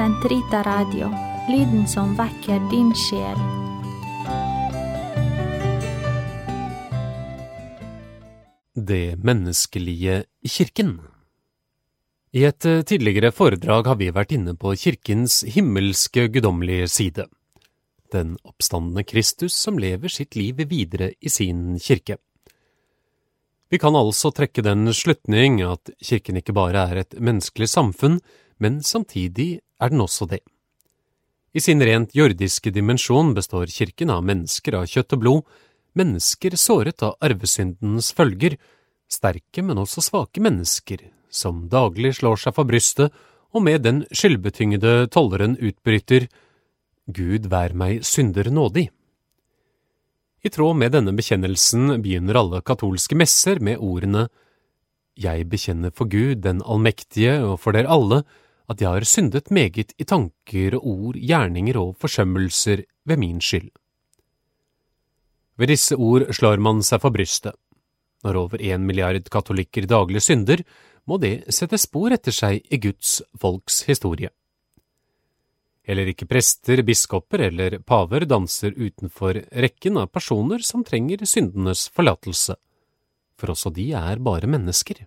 Sentrita Radio, lyden som vekker din sjel. Det menneskelige kirken. I et eh, tidligere foredrag har vi vært inne på kirkens himmelske guddommelige side. Den oppstandende Kristus som lever sitt liv videre i sin kirke. Vi kan altså trekke den slutning at kirken ikke bare er et menneskelig samfunn, men samtidig er den også det. I sin rent jordiske dimensjon består kirken av mennesker av kjøtt og blod, mennesker såret av arvesyndens følger, sterke, men også svake mennesker, som daglig slår seg for brystet og med den skyldbetyngede tolleren utbryter Gud vær meg synder nådig. I tråd med denne bekjennelsen begynner alle katolske messer med ordene Jeg bekjenner for Gud den allmektige og for dere alle at jeg har syndet meget i tanker og ord, gjerninger og forsømmelser ved min skyld. Ved disse ord slår man seg for brystet. Når over én milliard katolikker daglig synder, må det sette spor etter seg i Guds folks historie. Heller ikke prester, biskoper eller paver danser utenfor rekken av personer som trenger syndenes forlatelse, for også de er bare mennesker.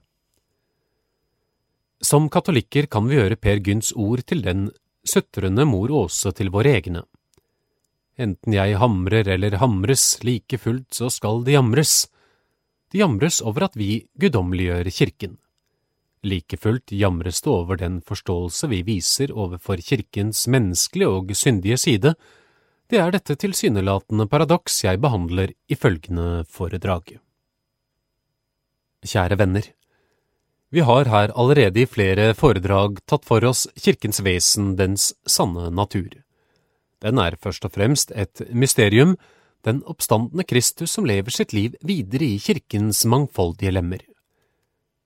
Som katolikker kan vi gjøre Per Gynts ord til den sutrende mor Åse til våre egne. Enten jeg hamrer eller hamres, like fullt så skal det jamres. Det jamres over at vi guddommeliggjør kirken. Like fullt jamres det over den forståelse vi viser overfor kirkens menneskelige og syndige side. Det er dette tilsynelatende paradoks jeg behandler i følgende foredrag. Kjære venner, vi har her allerede i flere foredrag tatt for oss kirkens vesen, dens sanne natur. Den er først og fremst et mysterium, den oppstandende Kristus som lever sitt liv videre i kirkens mangfoldige lemmer.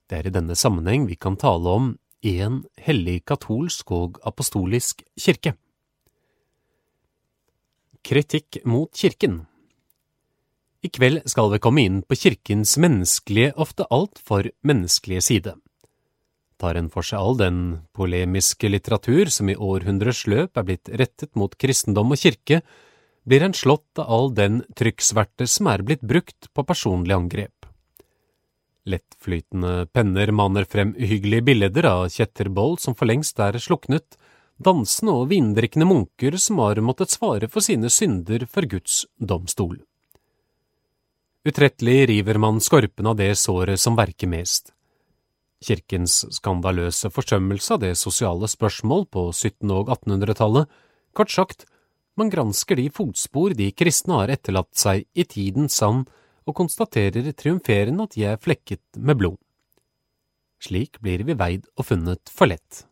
Det er i denne sammenheng vi kan tale om én hellig katolsk og apostolisk kirke. Kritikk mot kirken I kveld skal vi komme inn på kirkens menneskelige, ofte altfor menneskelige side. Tar en for seg all den polemiske litteratur som i århundrers løp er blitt rettet mot kristendom og kirke, blir en slått av all den trykksverte som er blitt brukt på personlig angrep. Lettflytende penner maner frem uhyggelige bilder av kjetterboll som for lengst er sluknet, dansende og vindrikkende munker som har måttet svare for sine synder for Guds domstol. Utrettelig river man skorpen av det såret som verker mest. Kirkens skandaløse forsømmelse av det sosiale spørsmål på 1700- og 1800-tallet, kort sagt, man gransker de fotspor de kristne har etterlatt seg i tidens sand og konstaterer triumferende at de er flekket med blod. Slik blir vi veid og funnet for lett.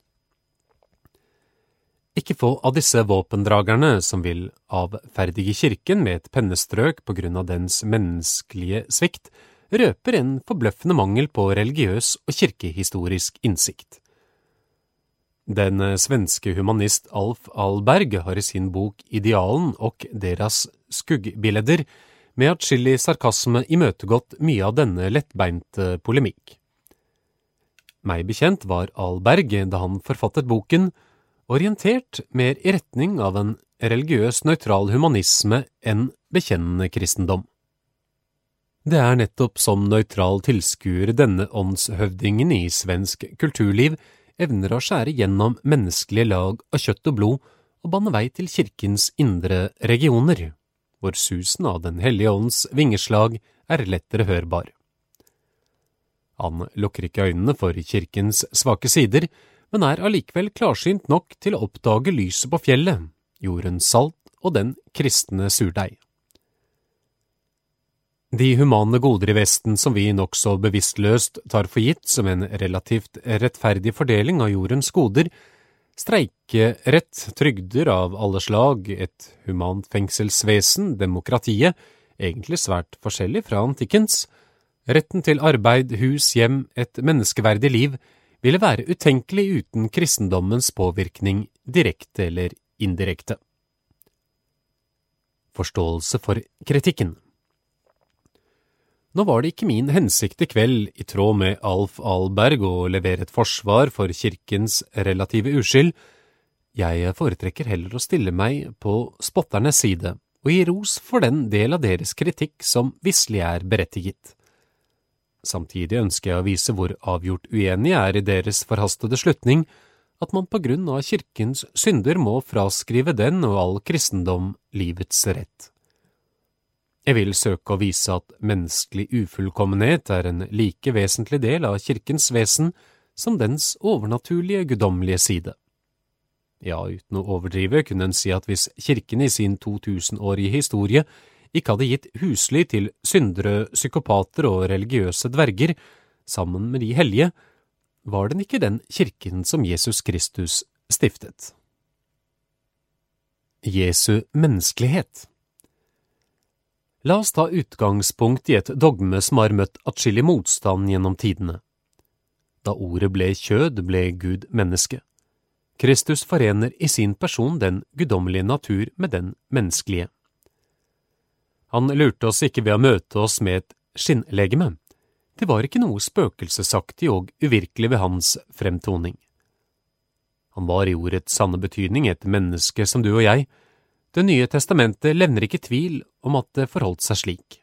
Ikke få av disse våpendragerne som vil avferdige kirken med et pennestrøk på grunn av dens menneskelige svikt, røper en forbløffende mangel på religiøs og kirkehistorisk innsikt. Den svenske humanist Alf Alberg har i sin bok Idealen og deras skuggbilder med atskillig sarkasme imøtegått mye av denne lettbeinte polemikk. Meg bekjent var Alberg, da han forfattet boken, orientert mer i retning av en religiøs nøytral humanisme enn bekjennende kristendom. Det er nettopp som nøytral tilskuer denne åndshøvdingen i svensk kulturliv evner å skjære gjennom menneskelige lag av kjøtt og blod og banne vei til kirkens indre regioner hvor susen av Den hellige ånds vingeslag er lettere hørbar. Han lukker ikke øynene for kirkens svake sider, men er allikevel klarsynt nok til å oppdage lyset på fjellet, jordens salt og den kristne surdeig. De humane goder i Vesten som vi nokså bevisstløst tar for gitt som en relativt rettferdig fordeling av jordens goder, Streikerett, trygder av alle slag, et humant fengselsvesen, demokratiet, egentlig svært forskjellig fra antikkens, retten til arbeid, hus, hjem, et menneskeverdig liv, ville være utenkelig uten kristendommens påvirkning, direkte eller indirekte. Forståelse for kritikken nå var det ikke min hensikt i kveld, i tråd med Alf Alberg, å levere et forsvar for kirkens relative uskyld. Jeg foretrekker heller å stille meg på spotternes side og gi ros for den del av deres kritikk som visselig er berettiget. Samtidig ønsker jeg å vise hvor avgjort uenig jeg er i deres forhastede slutning, at man på grunn av kirkens synder må fraskrive den og all kristendom livets rett. Jeg vil søke å vise at menneskelig ufullkommenhet er en like vesentlig del av kirkens vesen som dens overnaturlige guddommelige side. Ja, uten å overdrive kunne en si at hvis kirken i sin 2000-årige historie ikke hadde gitt husly til syndere, psykopater og religiøse dverger, sammen med de hellige, var den ikke den kirken som Jesus Kristus stiftet. Jesu menneskelighet La oss ta utgangspunkt i et dogme som har møtt atskillig motstand gjennom tidene. Da ordet ble kjød, ble Gud menneske. Kristus forener i sin person den guddommelige natur med den menneskelige. Han lurte oss ikke ved å møte oss med et skinnlegeme. Det var ikke noe spøkelsesaktig og uvirkelig ved hans fremtoning. Han var i ordets sanne betydning et menneske som du og jeg. Det nye testamentet levner ikke tvil om at det forholdt seg slik.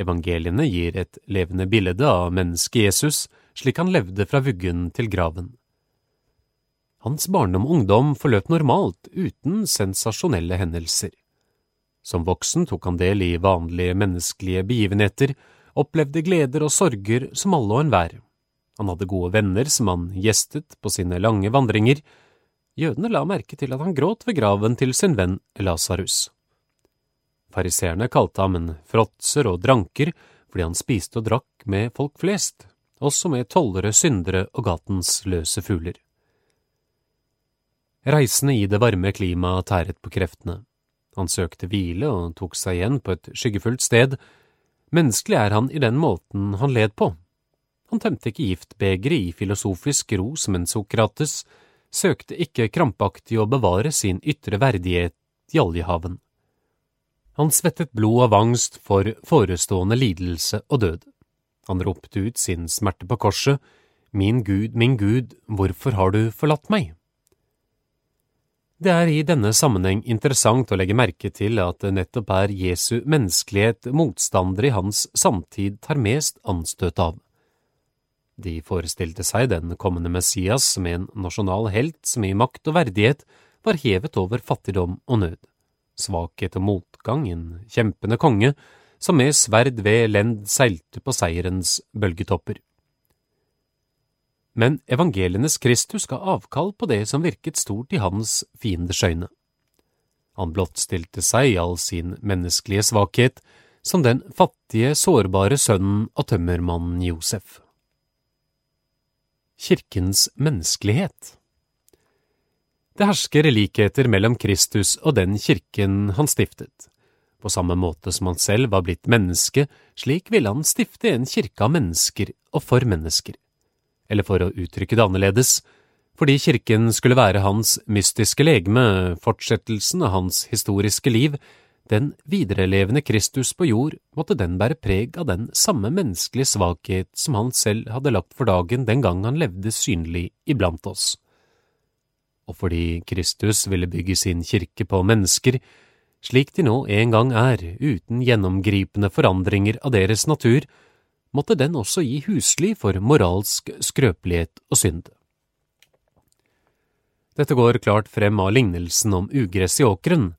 Evangeliene gir et levende bilde av mennesket Jesus slik han levde fra vuggen til graven. Hans barndom og ungdom forløp normalt, uten sensasjonelle hendelser. Som voksen tok han del i vanlige menneskelige begivenheter, opplevde gleder og sorger som alle og enhver. Han hadde gode venner som han gjestet på sine lange vandringer. Jødene la merke til at han gråt ved graven til sin venn Lasarus. Fariseerne kalte ham en fråtser og dranker fordi han spiste og drakk med folk flest, også med tollere, syndere og gatens løse fugler. Reisende i det varme klimaet tæret på kreftene. Han søkte hvile og tok seg igjen på et skyggefullt sted. Menneskelig er han i den måten han led på. Han tømte ikke giftbegeret i filosofisk ro som en Sokrates, søkte ikke krampaktig å bevare sin ytre verdighet i oljehaven. Han svettet blod av angst for forestående lidelse og død. Han ropte ut sin smerte på korset, Min Gud, min Gud, hvorfor har du forlatt meg? Det er i denne sammenheng interessant å legge merke til at det nettopp er Jesu menneskelighet motstandere i hans samtid tar mest anstøt av. De forestilte seg den kommende Messias som en nasjonal helt som i makt og verdighet var hevet over fattigdom og nød, svakhet og motgang, en kjempende konge som med sverd ved lend seilte på seierens bølgetopper. Men evangelienes Kristus ga avkall på det som virket stort i hans fienders øyne. Han blottstilte seg i all sin menneskelige svakhet, som den fattige, sårbare sønnen av tømmermannen Josef. Kirkens menneskelighet Det hersker likheter mellom Kristus og den kirken han stiftet. På samme måte som han selv var blitt menneske, slik ville han stifte en kirke av mennesker og for mennesker. Eller for å uttrykke det annerledes, fordi kirken skulle være hans mystiske legeme, fortsettelsen av hans historiske liv, den viderelevende Kristus på jord, måtte den bære preg av den samme menneskelige svakhet som han selv hadde lagt for dagen den gang han levde synlig iblant oss. Og fordi Kristus ville bygge sin kirke på mennesker, slik de nå en gang er, uten gjennomgripende forandringer av deres natur, måtte den også gi husly for moralsk skrøpelighet og synd. Dette går klart frem av lignelsen om ugress i åkeren.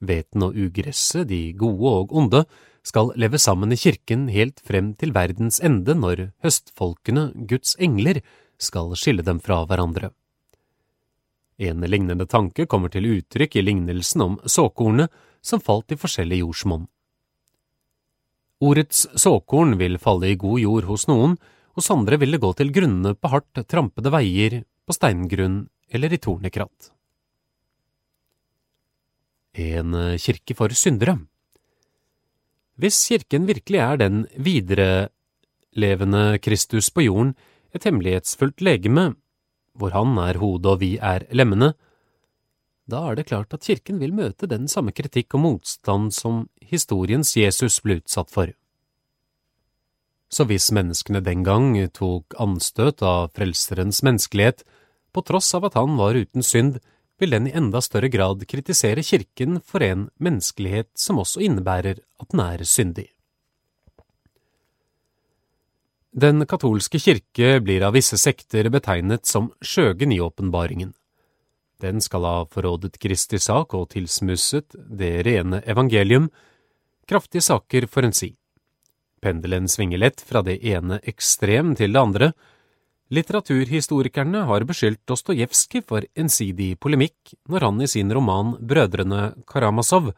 Hveten og ugresset, de gode og onde, skal leve sammen i kirken helt frem til verdens ende når høstfolkene, Guds engler, skal skille dem fra hverandre. En lignende tanke kommer til uttrykk i lignelsen om såkornet som falt i forskjellig jordsmonn. Ordets såkorn vil falle i god jord hos noen, hos andre vil det gå til grunnene på hardt trampede veier, på steingrunn eller i tornekratt. En kirke for syndere Hvis kirken virkelig er den viderelevende Kristus på jorden, et hemmelighetsfullt legeme, hvor han er hodet og vi er lemmene, da er det klart at kirken vil møte den samme kritikk og motstand som historiens Jesus ble utsatt for. Så hvis menneskene den gang tok anstøt av Frelserens menneskelighet, på tross av at han var uten synd, vil den i enda større grad kritisere kirken for en menneskelighet som også innebærer at den er syndig. Den katolske kirke blir av visse sekter betegnet som skjøgen i åpenbaringen. Den skal ha forrådet Kristi sak og tilsmusset det rene evangelium, kraftige saker for en si. Pendelen svinger lett fra det ene ekstrem til det andre, Litteraturhistorikerne har beskyldt Dostojevskij for ensidig polemikk når han i sin roman Brødrene Karamazov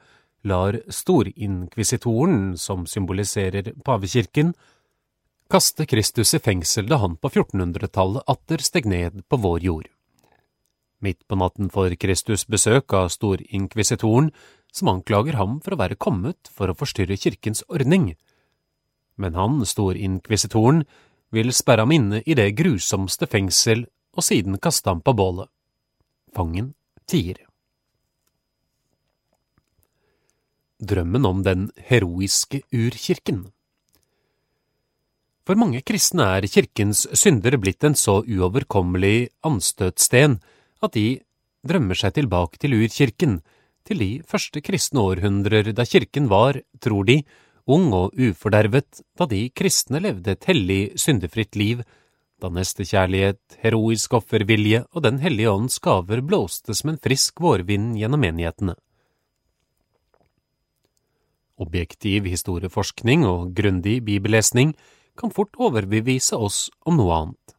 lar storinkvisitoren, som symboliserer pavekirken, kaste Kristus i fengsel da han på 1400-tallet atter steg ned på vår jord. Midt på natten får Kristus besøk av storinkvisitoren, som anklager ham for å være kommet for å forstyrre kirkens ordning. Men han, storinkvisitoren, vil sperre ham inne i det grusomste fengsel og siden kaste ham på bålet. Fangen tier. Drømmen om den heroiske urkirken For mange kristne er kirkens synder blitt en så uoverkommelig anstøtsten at de drømmer seg tilbake til urkirken, til de første kristne århundrer da kirken var, tror de, ung og ufordervet da de kristne levde et hellig, syndefritt liv, da nestekjærlighet, heroisk offervilje og Den hellige ånds gaver blåste som en frisk vårvind gjennom menighetene. Objektiv historieforskning og grundig bibellesning kan fort overbevise oss om noe annet.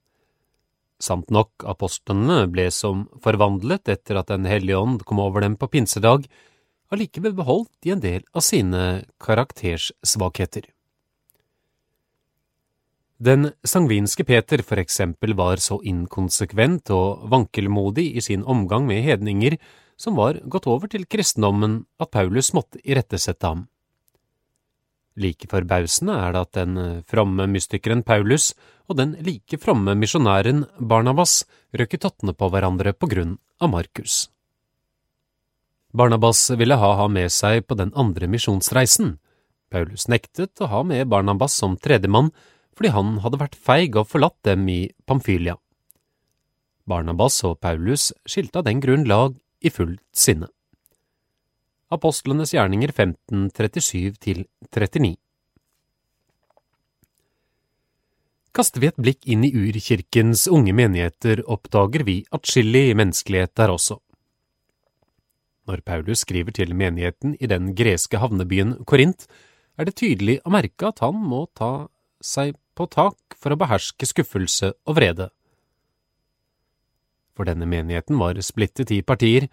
Sant nok, apostlene ble som forvandlet etter at Den hellige ånd kom over dem på pinsedag, allikevel beholdt i en del av sine karaktersvakheter. Den sangvinske Peter for eksempel var så inkonsekvent og vankelmodig i sin omgang med hedninger som var gått over til kristendommen at Paulus måtte irettesette ham. Like forbausende er det at den fromme mystikeren Paulus og den like fromme misjonæren Barnabas røk i tottene på hverandre på grunn av Markus. Barnabas ville ha ham med seg på den andre misjonsreisen. Paulus nektet å ha med Barnabas som tredjemann fordi han hadde vært feig og forlatt dem i Pamfylia. Barnabas og Paulus skilte av den grunn lag i fullt sinne. Apostlenes gjerninger 1537 til 39 Kaster vi et blikk inn i urkirkens unge menigheter, oppdager vi atskillig menneskelighet der også. Når Paulus skriver til menigheten i den greske havnebyen Korint, er det tydelig å merke at han må ta seg på tak for å beherske skuffelse og vrede. For denne menigheten var splittet i partier,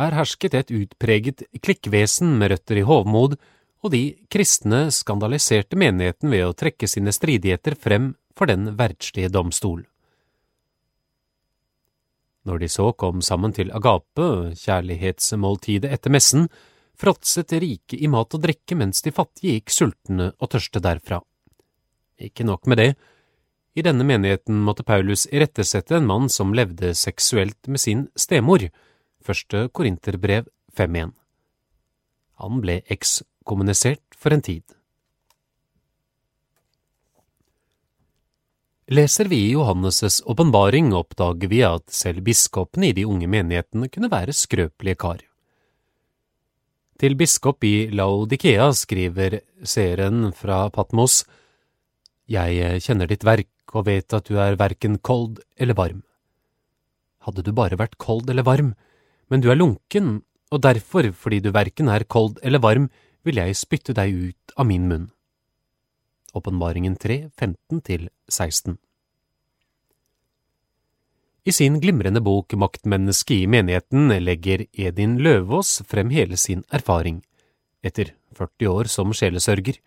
her hersket et utpreget klikkvesen med røtter i hovmod, og de kristne skandaliserte menigheten ved å trekke sine stridigheter frem for den verdslige domstol. Når de så kom sammen til agape, kjærlighetsmåltidet etter messen, fråtset rike i mat og drikke mens de fattige gikk sultne og tørste derfra. Ikke nok med det, i denne menigheten måtte Paulus irettesette en mann som levde seksuelt med sin stemor, første Korinterbrev 5.1. Han ble ekskommunisert for en tid. Leser vi i Johannes' åpenbaring, oppdager vi at selv biskopene i de unge menighetene kunne være skrøpelige kar. Til biskop i Laodikea skriver seeren fra Patmos, Jeg kjenner ditt verk og vet at du er verken kold eller varm. Hadde du bare vært kold eller varm, men du er lunken, og derfor, fordi du verken er kold eller varm, vil jeg spytte deg ut av min munn. Åpenbaringen 3, 15–16 I sin glimrende bok Maktmennesket i menigheten legger Edin Løvaas frem hele sin erfaring, etter 40 år som sjelesørger.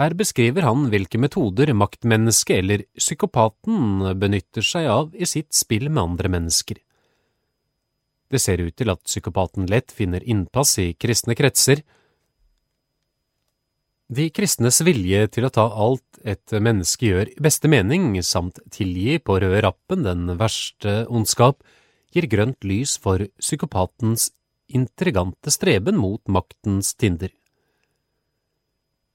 Her beskriver han hvilke metoder maktmennesket eller psykopaten benytter seg av i sitt spill med andre mennesker. Det ser ut til at psykopaten lett finner innpass i kristne kretser, de kristnes vilje til å ta alt et menneske gjør i beste mening, samt tilgi på røde rappen den verste ondskap, gir grønt lys for psykopatens intrigante streben mot maktens tinder.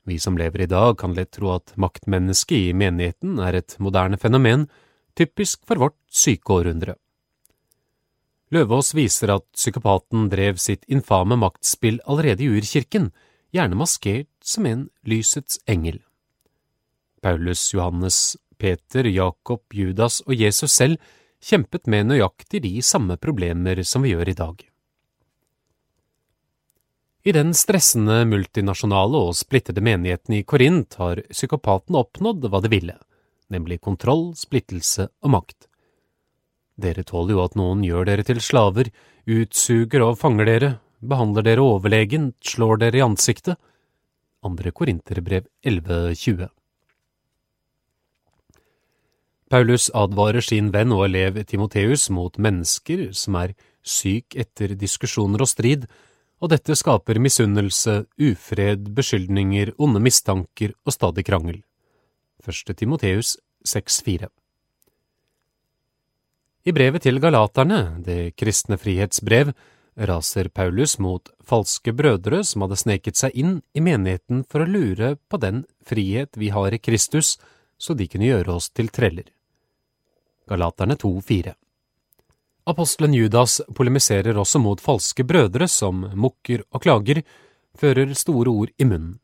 Vi som lever i dag kan lett tro at maktmennesket i menigheten er et moderne fenomen, typisk for vårt syke århundre. Løvaas viser at psykopaten drev sitt infame maktspill allerede i urkirken, gjerne maskert som en lysets engel. Paulus, Johannes, Peter, Jakob, Judas og Jesus selv kjempet med nøyaktig de samme problemer som vi gjør i dag. I den stressende multinasjonale og splittede menigheten i Korint har psykopaten oppnådd hva de ville, nemlig kontroll, splittelse og makt. Dere tåler jo at noen gjør dere til slaver, utsuger og fanger dere, behandler dere overlegen, slår dere i ansiktet. Andre Korinterbrev 11.20 Paulus advarer sin venn og elev Timoteus mot mennesker som er syk etter diskusjoner og strid, og dette skaper misunnelse, ufred, beskyldninger, onde mistanker og stadig krangel. Første Timoteus 6.4 i brevet til galaterne, det kristne frihetsbrev, raser Paulus mot falske brødre som hadde sneket seg inn i menigheten for å lure på den frihet vi har i Kristus, så de kunne gjøre oss til treller. Galaterne 2,4 Apostelen Judas polemiserer også mot falske brødre som mukker og klager, fører store ord i munnen.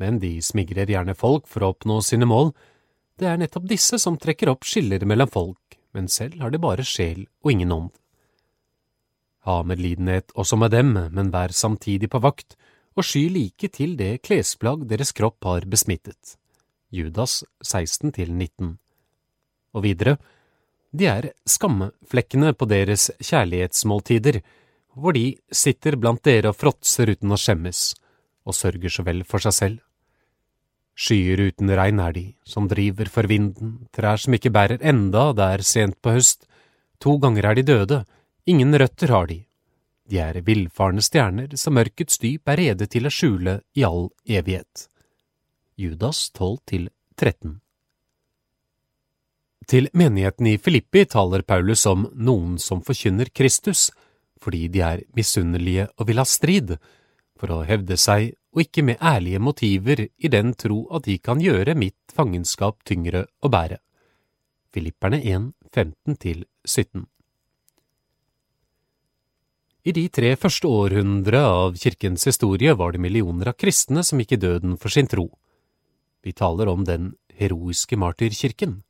Men de smigrer gjerne folk for å oppnå sine mål. Det er nettopp disse som trekker opp skiller mellom folk, men selv har de bare sjel og ingen ånd. Ha medlidenhet også med dem, men vær samtidig på vakt, og sky like til det klesplagg deres kropp har besmittet. Judas 16–19 Og videre, de er skammeflekkene på deres kjærlighetsmåltider, hvor de sitter blant dere og fråtser uten å skjemmes, og sørger så vel for seg selv. Skyer uten regn er de, som driver for vinden, trær som ikke bærer enda det er sent på høst, to ganger er de døde, ingen røtter har de. De er villfarne stjerner som mørkets dyp er rede til å skjule i all evighet. Judas 12 til 13 Til menigheten i Filippi taler Paulus om noen som forkynner Kristus, fordi de er misunnelige og vil ha strid, for å hevde seg og ikke med ærlige motiver i den tro at de kan gjøre mitt fangenskap tyngre å bære. Filipperne 1, 15–17 I de tre første århundre av kirkens historie var det millioner av kristne som gikk i døden for sin tro. Vi taler om den heroiske martyrkirken.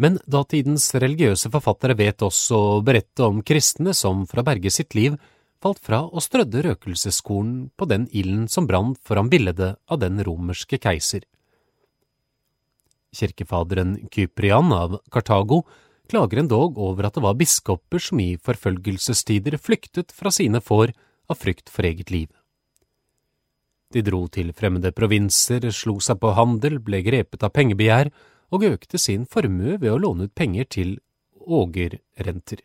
Men datidens religiøse forfattere vet også å berette om kristne som for å berge sitt liv falt fra og strødde røkelseskorn på den ilden som brant foran bildet av den romerske keiser. Kirkefaderen Kyprian av Kartago klager endog over at det var biskoper som i forfølgelsestider flyktet fra sine får av frykt for eget liv. De dro til fremmede provinser, slo seg på handel, ble grepet av pengebegjær og økte sin formue ved å låne ut penger til ågerrenter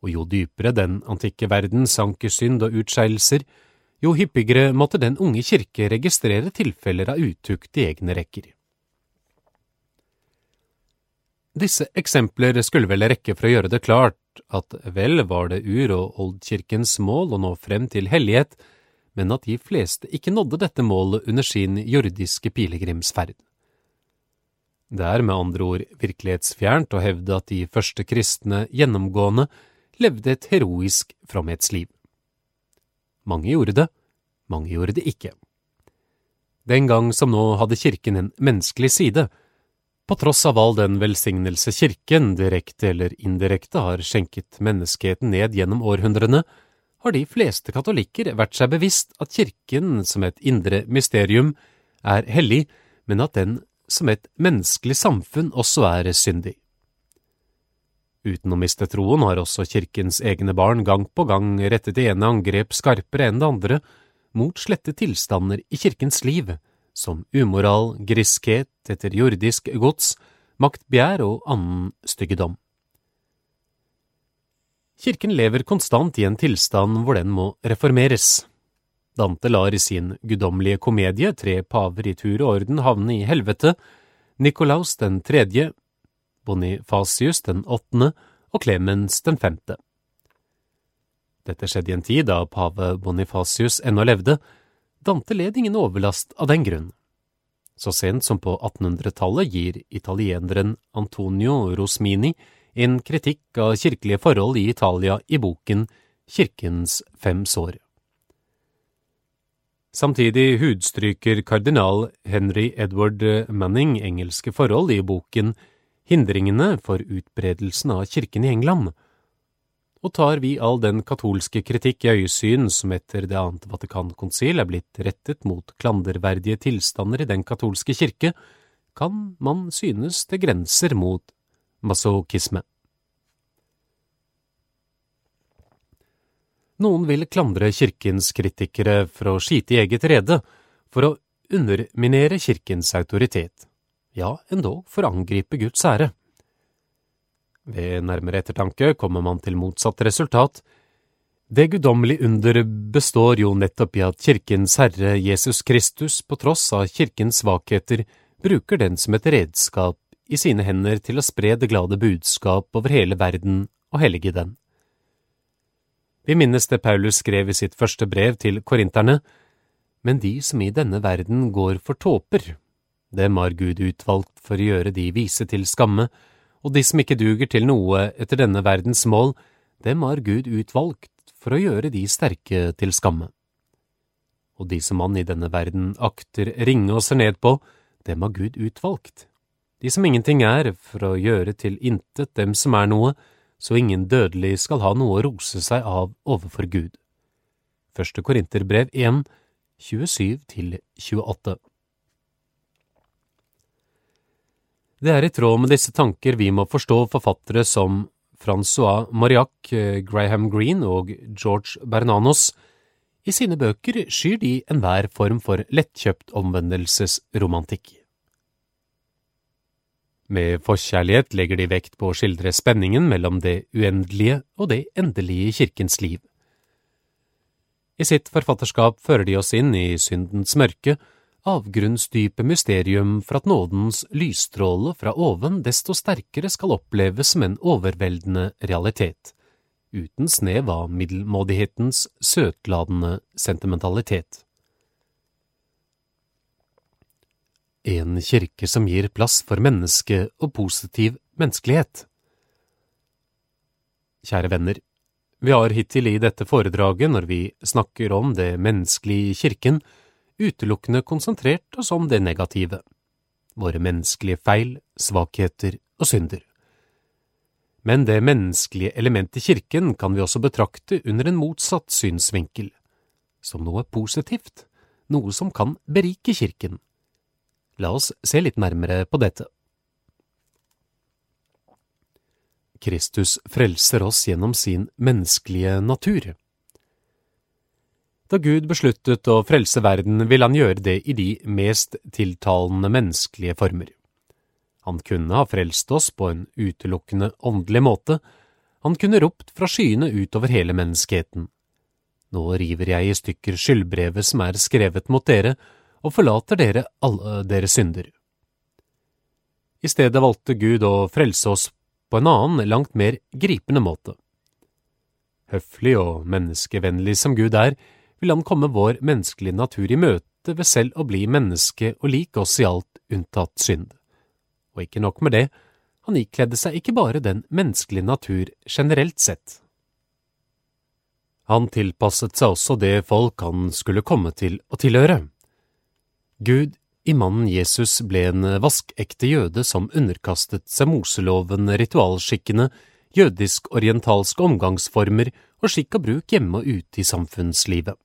og jo dypere den antikke verden sank i synd og utskeielser, jo hyppigere måtte den unge kirke registrere tilfeller av utukt i egne rekker. Disse eksempler skulle vel rekke for å gjøre det klart at vel var det ur- og oldkirkens mål å nå frem til hellighet, men at de fleste ikke nådde dette målet under sin jordiske pilegrimsferd. Det er med andre ord virkelighetsfjernt å hevde at de første kristne gjennomgående levde et heroisk fromhetsliv. Mange gjorde det, mange gjorde det ikke. Den gang som nå hadde kirken en menneskelig side. På tross av all den velsignelse kirken, direkte eller indirekte, har skjenket menneskeheten ned gjennom århundrene, har de fleste katolikker vært seg bevisst at kirken som et indre mysterium er hellig, men at den som et menneskelig samfunn også er syndig. Uten å miste troen har også kirkens egne barn gang på gang rettet det ene angrep skarpere enn det andre mot slette tilstander i kirkens liv, som umoral, griskhet etter jordisk gods, maktbegjær og annen styggedom. Kirken lever konstant i en tilstand hvor den må reformeres. Dante lar i sin guddommelige komedie tre paver i tur og orden havne i helvete, Nikolaus den tredje Bonifasius den åttende og Clemens den femte. Dette skjedde i en tid da pave Bonifasius ennå levde. Dante led ingen overlast av den grunn. Så sent som på 1800-tallet gir italieneren Antonio Rosmini en kritikk av kirkelige forhold i Italia i boken Kirkens fem sår. Samtidig hudstryker kardinal Henry Edward Manning engelske forhold i boken Hindringene for utbredelsen av kirken i England, og tar vi all den katolske kritikk i øyesyn som etter det annet Vatikankonsil er blitt rettet mot klanderverdige tilstander i den katolske kirke, kan man synes det grenser mot masochisme. Noen vil klandre kirkens kritikere for å skite i eget rede, for å underminere kirkens autoritet, ja, endog for å angripe Guds ære. Ved nærmere ettertanke kommer man til motsatt resultat. Det guddommelige under består jo nettopp i at Kirkens Herre Jesus Kristus, på tross av kirkens svakheter, bruker den som et redskap i sine hender til å spre det glade budskap over hele verden og hellige den. Vi minnes det Paulus skrev i sitt første brev til korinterne, men de som i denne verden går for tåper, dem har Gud utvalgt for å gjøre de vise til skamme, og de som ikke duger til noe etter denne verdens mål, dem har Gud utvalgt for å gjøre de sterke til skamme. Og de som man i denne verden akter ringe og ser ned på, dem har Gud utvalgt. De som ingenting er, for å gjøre til intet dem som er noe, så ingen dødelig skal ha noe å rose seg av overfor Gud. Første Korinterbrev 1, 27 til 28. Det er i tråd med disse tanker vi må forstå forfattere som Francois Mariac, eh, Graham Greene og George Bernanos. I sine bøker skyr de enhver form for lettkjøpt omvendelsesromantikk. Med forkjærlighet legger de vekt på å skildre spenningen mellom det uendelige og det endelige i kirkens liv. I sitt forfatterskap fører de oss inn i syndens mørke avgrunnsdype mysterium for at nådens lysstråle fra oven desto sterkere skal oppleves som en overveldende realitet, uten snev av middelmådighetens søtladende sentimentalitet. En kirke som gir plass for menneske og positiv menneskelighet. Kjære venner, vi har hittil i dette foredraget, når vi snakker om det menneskelige i kirken, utelukkende konsentrert oss om det negative, våre menneskelige feil, svakheter og synder. Men det menneskelige elementet i kirken kan vi også betrakte under en motsatt synsvinkel, som noe positivt, noe som kan berike kirken. La oss se litt nærmere på dette. Kristus frelser oss gjennom sin menneskelige natur. Da Gud besluttet å frelse verden, ville han gjøre det i de mest tiltalende menneskelige former. Han kunne ha frelst oss på en utelukkende åndelig måte, han kunne ropt fra skyene utover hele menneskeheten. Nå river jeg i stykker skyldbrevet som er skrevet mot dere, og forlater dere alle deres synder. I stedet valgte Gud å frelse oss på en annen, langt mer gripende måte. Høflig og menneskevennlig som Gud er, vil han komme vår menneskelige natur i møte ved selv å bli menneske og lik oss i alt unntatt synd. Og ikke nok med det, han ikledde seg ikke bare den menneskelige natur generelt sett. Han tilpasset seg også det folk han skulle komme til å tilhøre. Gud i mannen Jesus ble en vaskekte jøde som underkastet seg Moseloven, ritualskikkene, jødisk-orientalske omgangsformer og skikk og bruk hjemme og ute i samfunnslivet.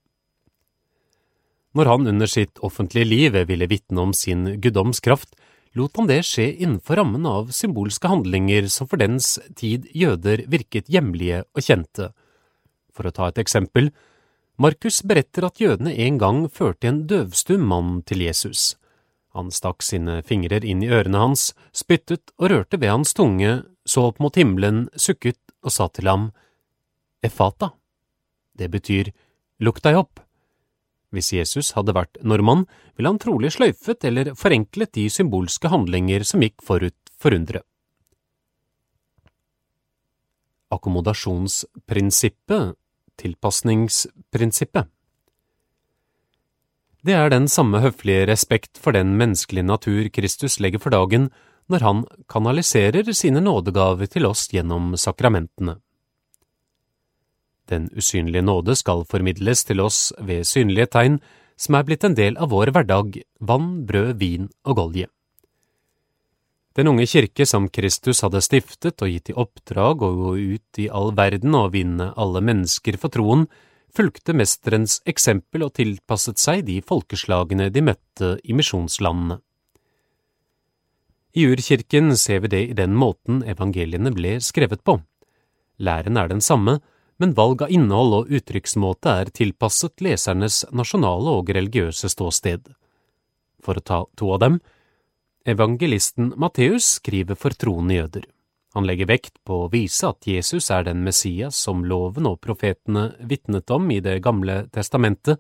Når han under sitt offentlige liv ville vitne om sin guddomskraft, lot han det skje innenfor rammen av symbolske handlinger som for dens tid jøder virket hjemlige og kjente. For å ta et eksempel, Markus beretter at jødene en gang førte en døvstum mann til Jesus. Han stakk sine fingrer inn i ørene hans, spyttet og rørte ved hans tunge, så opp mot himmelen, sukket og sa til ham, Efata. Det betyr, lukk deg opp. Hvis Jesus hadde vært nordmann, ville han trolig sløyfet eller forenklet de symbolske handlinger som gikk forut for underet. Akkommodasjonsprinsippet, tilpasningsprinsippet. Det er den samme høflige respekt for den menneskelige natur Kristus legger for dagen når han kanaliserer sine nådegaver til oss gjennom sakramentene. Den usynlige nåde skal formidles til oss ved synlige tegn som er blitt en del av vår hverdag, vann, brød, vin og golje. Den unge kirke som Kristus hadde stiftet og gitt i oppdrag å gå ut i all verden og vinne alle mennesker for troen, fulgte mesterens eksempel og tilpasset seg de folkeslagene de møtte i misjonslandene. I urkirken ser vi det i den måten evangeliene ble skrevet på. Læren er den samme, men valg av innhold og uttrykksmåte er tilpasset lesernes nasjonale og religiøse ståsted. For å ta to av dem, evangelisten Matteus skriver for troende jøder. Han legger vekt på å vise at Jesus er den Messias som loven og profetene vitnet om i Det gamle testamentet.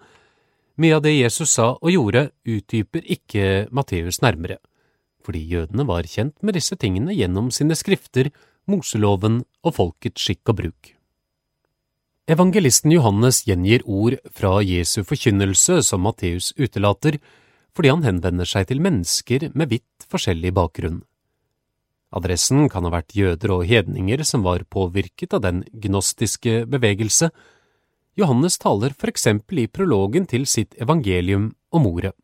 Mye av det Jesus sa og gjorde, utdyper ikke Matteus nærmere, fordi jødene var kjent med disse tingene gjennom sine skrifter, Moseloven og folkets skikk og bruk. Evangelisten Johannes gjengir ord fra Jesu forkynnelse som Matteus utelater, fordi han henvender seg til mennesker med vidt forskjellig bakgrunn. Adressen kan ha vært jøder og hedninger som var påvirket av den gnostiske bevegelse. Johannes taler for eksempel i prologen til sitt evangelium om ordet.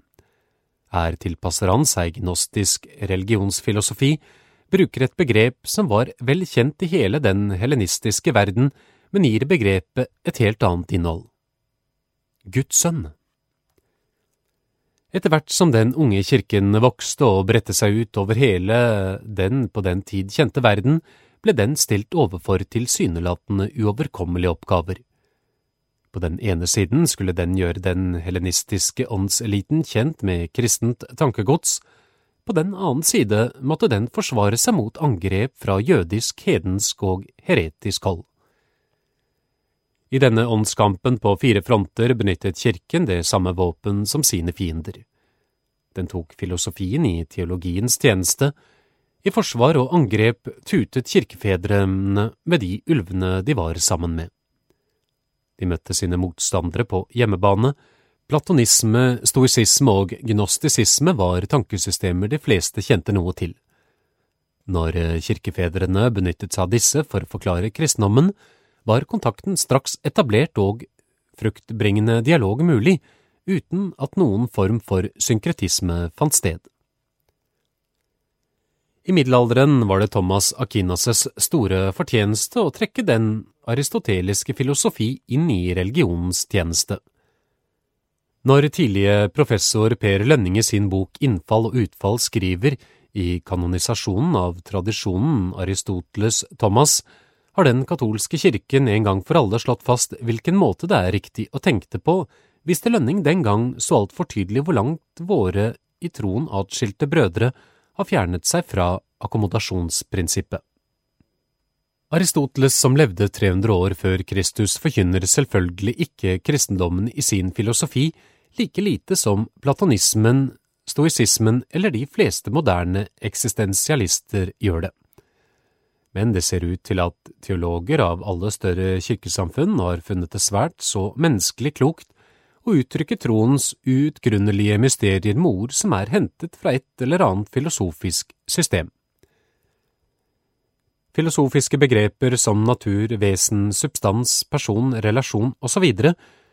Her tilpasser han seg gnostisk religionsfilosofi, bruker et begrep som var vel kjent i hele den helenistiske verden, men gir begrepet et helt annet innhold. Guds sønn. Etter hvert som den unge kirken vokste og bredte seg ut over hele den på den tid kjente verden, ble den stilt overfor tilsynelatende uoverkommelige oppgaver. På den ene siden skulle den gjøre den helenistiske åndseliten kjent med kristent tankegods, på den annen side måtte den forsvare seg mot angrep fra jødisk, hedensk og heretisk hold. I denne åndskampen på fire fronter benyttet kirken det samme våpen som sine fiender. Den tok filosofien i teologiens tjeneste. I forsvar og angrep tutet kirkefedrene med de ulvene de var sammen med. De møtte sine motstandere på hjemmebane. Platonisme, stoisisme og gnostisisme var tankesystemer de fleste kjente noe til. Når kirkefedrene benyttet seg av disse for å forklare kristendommen, var kontakten straks etablert og fruktbringende dialog mulig, uten at noen form for synkretisme fant sted. I middelalderen var det Thomas Akinas' store fortjeneste å trekke den aristoteliske filosofi inn i religionens tjeneste. Når tidlige professor Per Lønning i sin bok Innfall og utfall skriver i kanonisasjonen av tradisjonen Aristoteles Thomas har den katolske kirken en gang for alle slått fast hvilken måte det er riktig å tenke på hvis det Lønning den gang så altfor tydelig hvor langt våre i troen atskilte brødre har fjernet seg fra akkommodasjonsprinsippet. Aristoteles, som levde 300 år før Kristus, forkynner selvfølgelig ikke kristendommen i sin filosofi like lite som platonismen, stoisismen eller de fleste moderne eksistensialister gjør det men det ser ut til at teologer av alle større kirkesamfunn har funnet det svært så menneskelig klokt å uttrykke troens uutgrunnelige mysterier med ord som er hentet fra et eller annet filosofisk system. Filosofiske begreper som natur, vesen, substans, person, relasjon osv.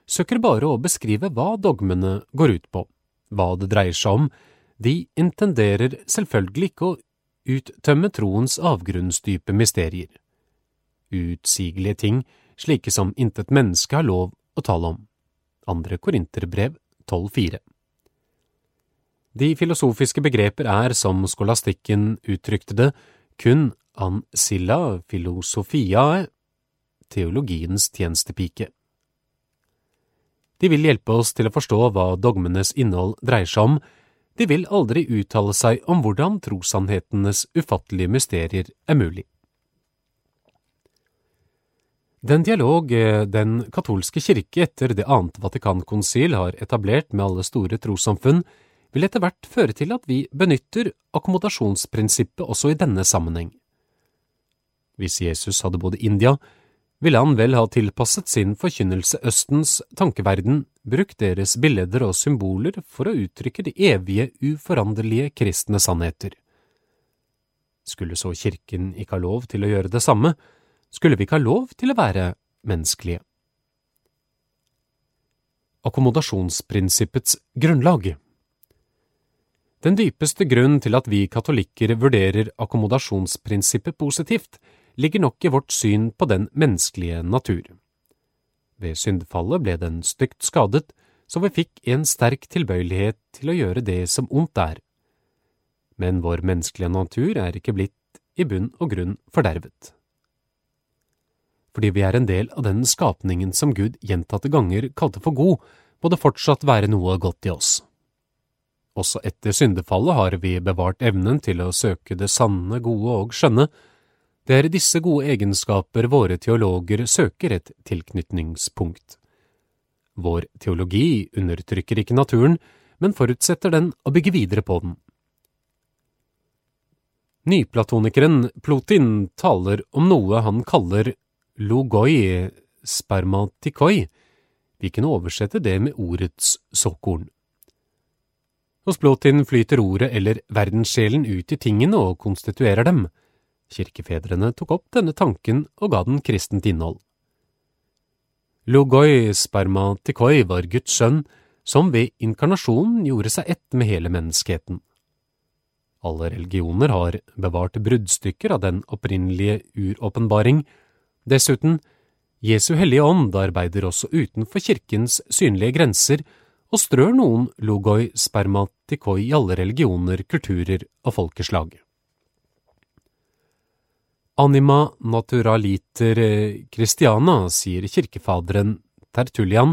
søker bare å beskrive hva dogmene går ut på, hva det dreier seg om, de intenderer selvfølgelig ikke å uttømme troens avgrunnsdype mysterier. Utsigelige ting, slike som intet menneske har lov å tale om. Andre Korinterbrev 12,4 De filosofiske begreper er, som skolastikken uttrykte det, kun ancilla filosofiae, teologiens tjenestepike. De vil hjelpe oss til å forstå hva dogmenes innhold dreier seg om, de vil aldri uttale seg om hvordan trossannhetenes ufattelige mysterier er mulig. Den dialog eh, den katolske kirke etter det annet Vatikankonsil har etablert med alle store trossamfunn, vil etter hvert føre til at vi benytter akkommodasjonsprinsippet også i denne sammenheng. Hvis Jesus hadde i India, ville han vel ha tilpasset sin forkynnelse Østens tankeverden, brukt deres billeder og symboler for å uttrykke de evige, uforanderlige kristne sannheter. Skulle så kirken ikke ha lov til å gjøre det samme, skulle vi ikke ha lov til å være menneskelige. Akkommodasjonsprinsippets grunnlag Den dypeste grunn til at vi katolikker vurderer akkommodasjonsprinsippet positivt, ligger nok i vårt syn på den menneskelige natur. Ved syndfallet ble den stygt skadet, så vi fikk en sterk tilbøyelighet til å gjøre det som ondt er. Men vår menneskelige natur er ikke blitt i bunn og grunn fordervet. Fordi vi er en del av den skapningen som Gud gjentatte ganger kalte for god, må det fortsatt være noe godt i oss. Også etter syndefallet har vi bevart evnen til å søke det sanne, gode og skjønne, det er disse gode egenskaper våre teologer søker et tilknytningspunkt. Vår teologi undertrykker ikke naturen, men forutsetter den å bygge videre på den. Nyplatonikeren Plotin taler om noe han kaller logoi spermatikoi. Vi kunne oversette det med ordets såkorn. Hos Plotin flyter ordet eller verdenssjelen ut i tingene og konstituerer dem. Kirkefedrene tok opp denne tanken og ga den kristent innhold. Logoi spermatikoi var Guds sønn, som ved inkarnasjonen gjorde seg ett med hele menneskeheten. Alle religioner har bevart bruddstykker av den opprinnelige uråpenbaring. Dessuten, Jesu hellige ånd arbeider også utenfor kirkens synlige grenser og strør noen logoi spermatikoi i alle religioner, kulturer og folkeslag. Anima naturaliter Christiana, sier kirkefaderen Tertullian,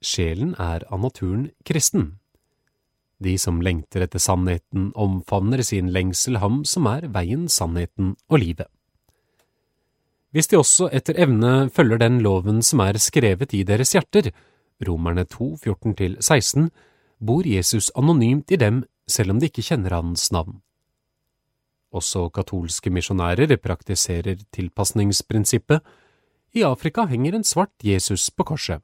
sjelen er av naturen kristen. De som lengter etter sannheten, omfavner sin lengsel ham som er veien, sannheten og livet. Hvis de også etter evne følger den loven som er skrevet i deres hjerter, Romerne 2, 14–16, bor Jesus anonymt i dem selv om de ikke kjenner hans navn. Også katolske misjonærer praktiserer tilpasningsprinsippet. I Afrika henger en svart Jesus på korset.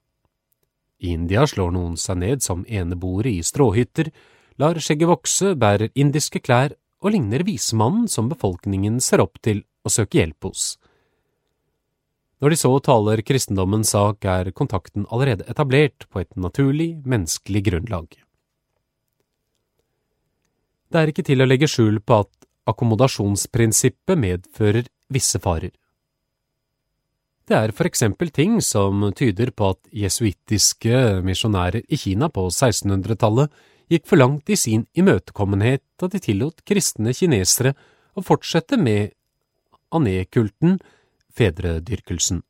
I India slår noen seg ned som eneboere i stråhytter, lar skjegget vokse, bærer indiske klær og ligner vismannen som befolkningen ser opp til og søker hjelp hos. Når de så taler kristendommens sak, er kontakten allerede etablert på et naturlig, menneskelig grunnlag. Det er ikke til å legge skjul på at akkommodasjonsprinsippet medfører visse farer. Det er for eksempel ting som tyder på at jesuittiske misjonærer i Kina på 1600-tallet gikk for langt i sin imøtekommenhet da de tillot kristne kinesere å fortsette med anekulten, fedredyrkelsen.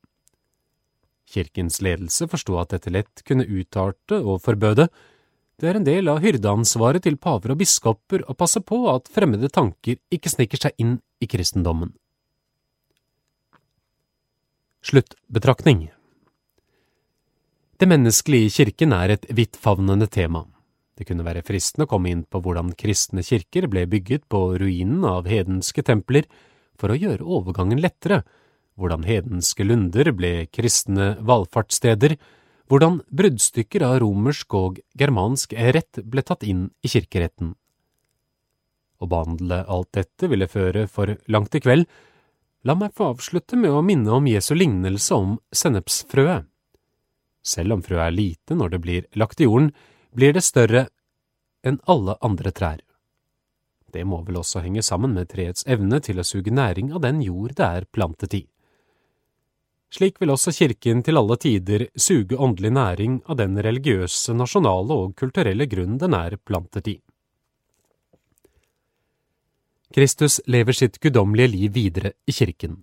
Kirkens ledelse forsto at dette lett kunne utarte og forbøde, det er en del av hyrdeansvaret til paver og biskoper å passe på at fremmede tanker ikke sniker seg inn i kristendommen. Sluttbetraktning Det menneskelige i kirken er et vidtfavnende tema. Det kunne være fristende å komme inn på hvordan kristne kirker ble bygget på ruinen av hedenske templer for å gjøre overgangen lettere, hvordan hedenske lunder ble kristne valfartssteder, hvordan bruddstykker av romersk og germansk rett ble tatt inn i kirkeretten. Å behandle alt dette ville føre for langt i kveld. La meg få avslutte med å minne om Jesu lignelse om sennepsfrøet. Selv om frøet er lite når det blir lagt i jorden, blir det større enn alle andre trær. Det må vel også henge sammen med treets evne til å suge næring av den jord det er plantet i. Slik vil også kirken til alle tider suge åndelig næring av den religiøse, nasjonale og kulturelle grunnen den er plantet i. Kristus lever sitt guddommelige liv videre i kirken.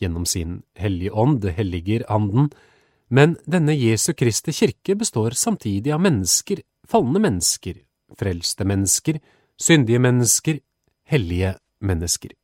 Gjennom sin hellige ånd helliger anden, men denne Jesu Kristi kirke består samtidig av mennesker, falne mennesker, frelste mennesker, syndige mennesker, hellige mennesker.